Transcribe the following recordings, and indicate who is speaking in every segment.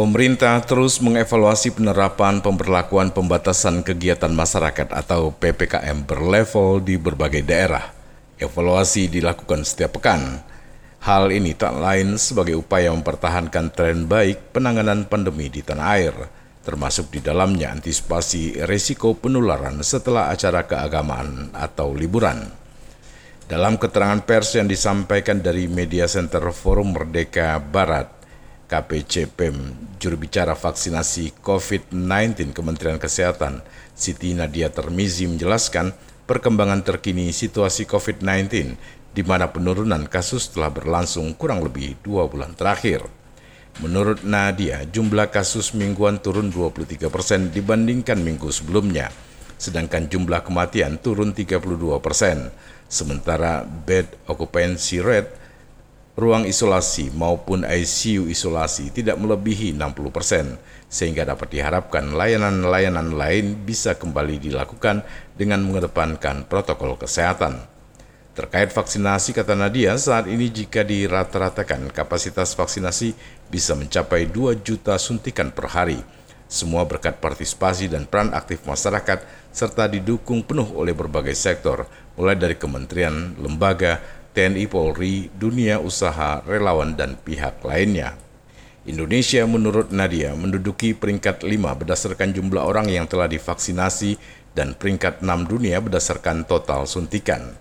Speaker 1: Pemerintah terus mengevaluasi penerapan pemberlakuan pembatasan kegiatan masyarakat atau PPKM berlevel di berbagai daerah. Evaluasi dilakukan setiap pekan. Hal ini tak lain sebagai upaya mempertahankan tren baik penanganan pandemi di tanah air, termasuk di dalamnya antisipasi risiko penularan setelah acara keagamaan atau liburan. Dalam keterangan pers yang disampaikan dari Media Center Forum Merdeka Barat, KPCPEM, juru bicara vaksinasi COVID-19 Kementerian Kesehatan, Siti Nadia Termizi menjelaskan perkembangan terkini situasi COVID-19 di mana penurunan kasus telah berlangsung kurang lebih dua bulan terakhir. Menurut Nadia, jumlah kasus mingguan turun 23 persen dibandingkan minggu sebelumnya, sedangkan jumlah kematian turun 32 persen. Sementara bed occupancy rate ruang isolasi maupun ICU isolasi tidak melebihi 60 persen, sehingga dapat diharapkan layanan-layanan lain bisa kembali dilakukan dengan mengedepankan protokol kesehatan. Terkait vaksinasi, kata Nadia, saat ini jika dirata-ratakan kapasitas vaksinasi bisa mencapai 2 juta suntikan per hari. Semua berkat partisipasi dan peran aktif masyarakat serta didukung penuh oleh berbagai sektor, mulai dari kementerian, lembaga, TNI Polri, dunia usaha, relawan, dan pihak lainnya. Indonesia menurut Nadia menduduki peringkat 5 berdasarkan jumlah orang yang telah divaksinasi dan peringkat 6 dunia berdasarkan total suntikan.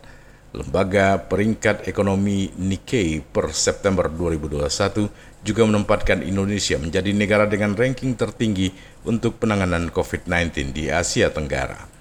Speaker 1: Lembaga Peringkat Ekonomi Nikkei per September 2021 juga menempatkan Indonesia menjadi negara dengan ranking tertinggi untuk penanganan COVID-19 di Asia Tenggara.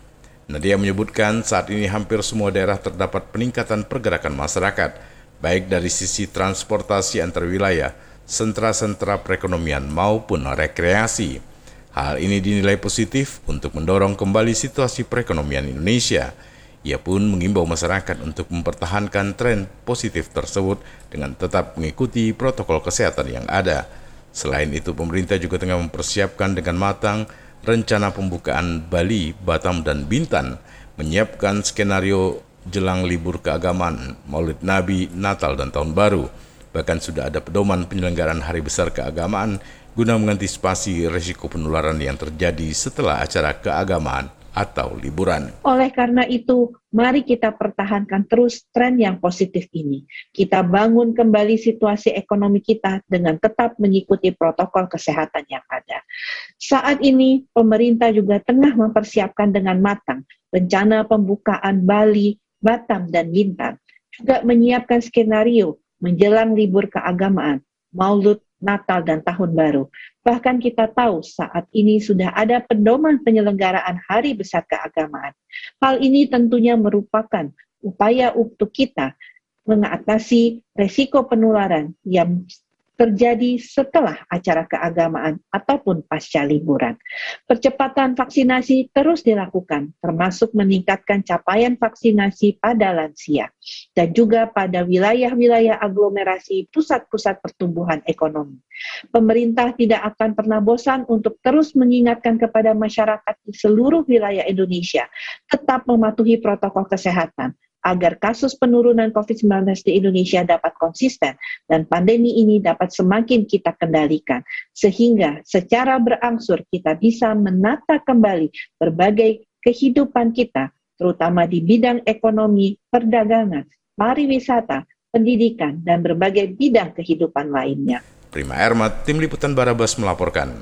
Speaker 1: Nadia menyebutkan saat ini hampir semua daerah terdapat peningkatan pergerakan masyarakat, baik dari sisi transportasi antar wilayah, sentra-sentra perekonomian maupun rekreasi. Hal ini dinilai positif untuk mendorong kembali situasi perekonomian Indonesia. Ia pun mengimbau masyarakat untuk mempertahankan tren positif tersebut dengan tetap mengikuti protokol kesehatan yang ada. Selain itu, pemerintah juga tengah mempersiapkan dengan matang rencana pembukaan Bali, Batam, dan Bintan menyiapkan skenario jelang libur keagamaan, Maulid Nabi, Natal, dan Tahun Baru. Bahkan sudah ada pedoman penyelenggaraan hari besar keagamaan guna mengantisipasi risiko penularan yang terjadi setelah acara keagamaan atau liburan.
Speaker 2: Oleh karena itu, mari kita pertahankan terus tren yang positif ini. Kita bangun kembali situasi ekonomi kita dengan tetap mengikuti protokol kesehatan yang ada. Saat ini, pemerintah juga tengah mempersiapkan dengan matang rencana pembukaan Bali, Batam, dan Bintan. Juga menyiapkan skenario menjelang libur keagamaan, Maulud, Natal, dan Tahun Baru. Bahkan kita tahu saat ini sudah ada pedoman penyelenggaraan hari besar keagamaan. Hal ini tentunya merupakan upaya untuk kita mengatasi resiko penularan yang terjadi setelah acara keagamaan ataupun pasca liburan. Percepatan vaksinasi terus dilakukan, termasuk meningkatkan capaian vaksinasi pada lansia dan juga pada wilayah-wilayah aglomerasi pusat-pusat pertumbuhan ekonomi. Pemerintah tidak akan pernah bosan untuk terus mengingatkan kepada masyarakat di seluruh wilayah Indonesia tetap mematuhi protokol kesehatan agar kasus penurunan COVID-19 di Indonesia dapat konsisten dan pandemi ini dapat semakin kita kendalikan sehingga secara berangsur kita bisa menata kembali berbagai kehidupan kita terutama di bidang ekonomi, perdagangan, pariwisata, pendidikan, dan berbagai bidang kehidupan lainnya.
Speaker 1: Prima Ermat, Tim Liputan Barabas melaporkan.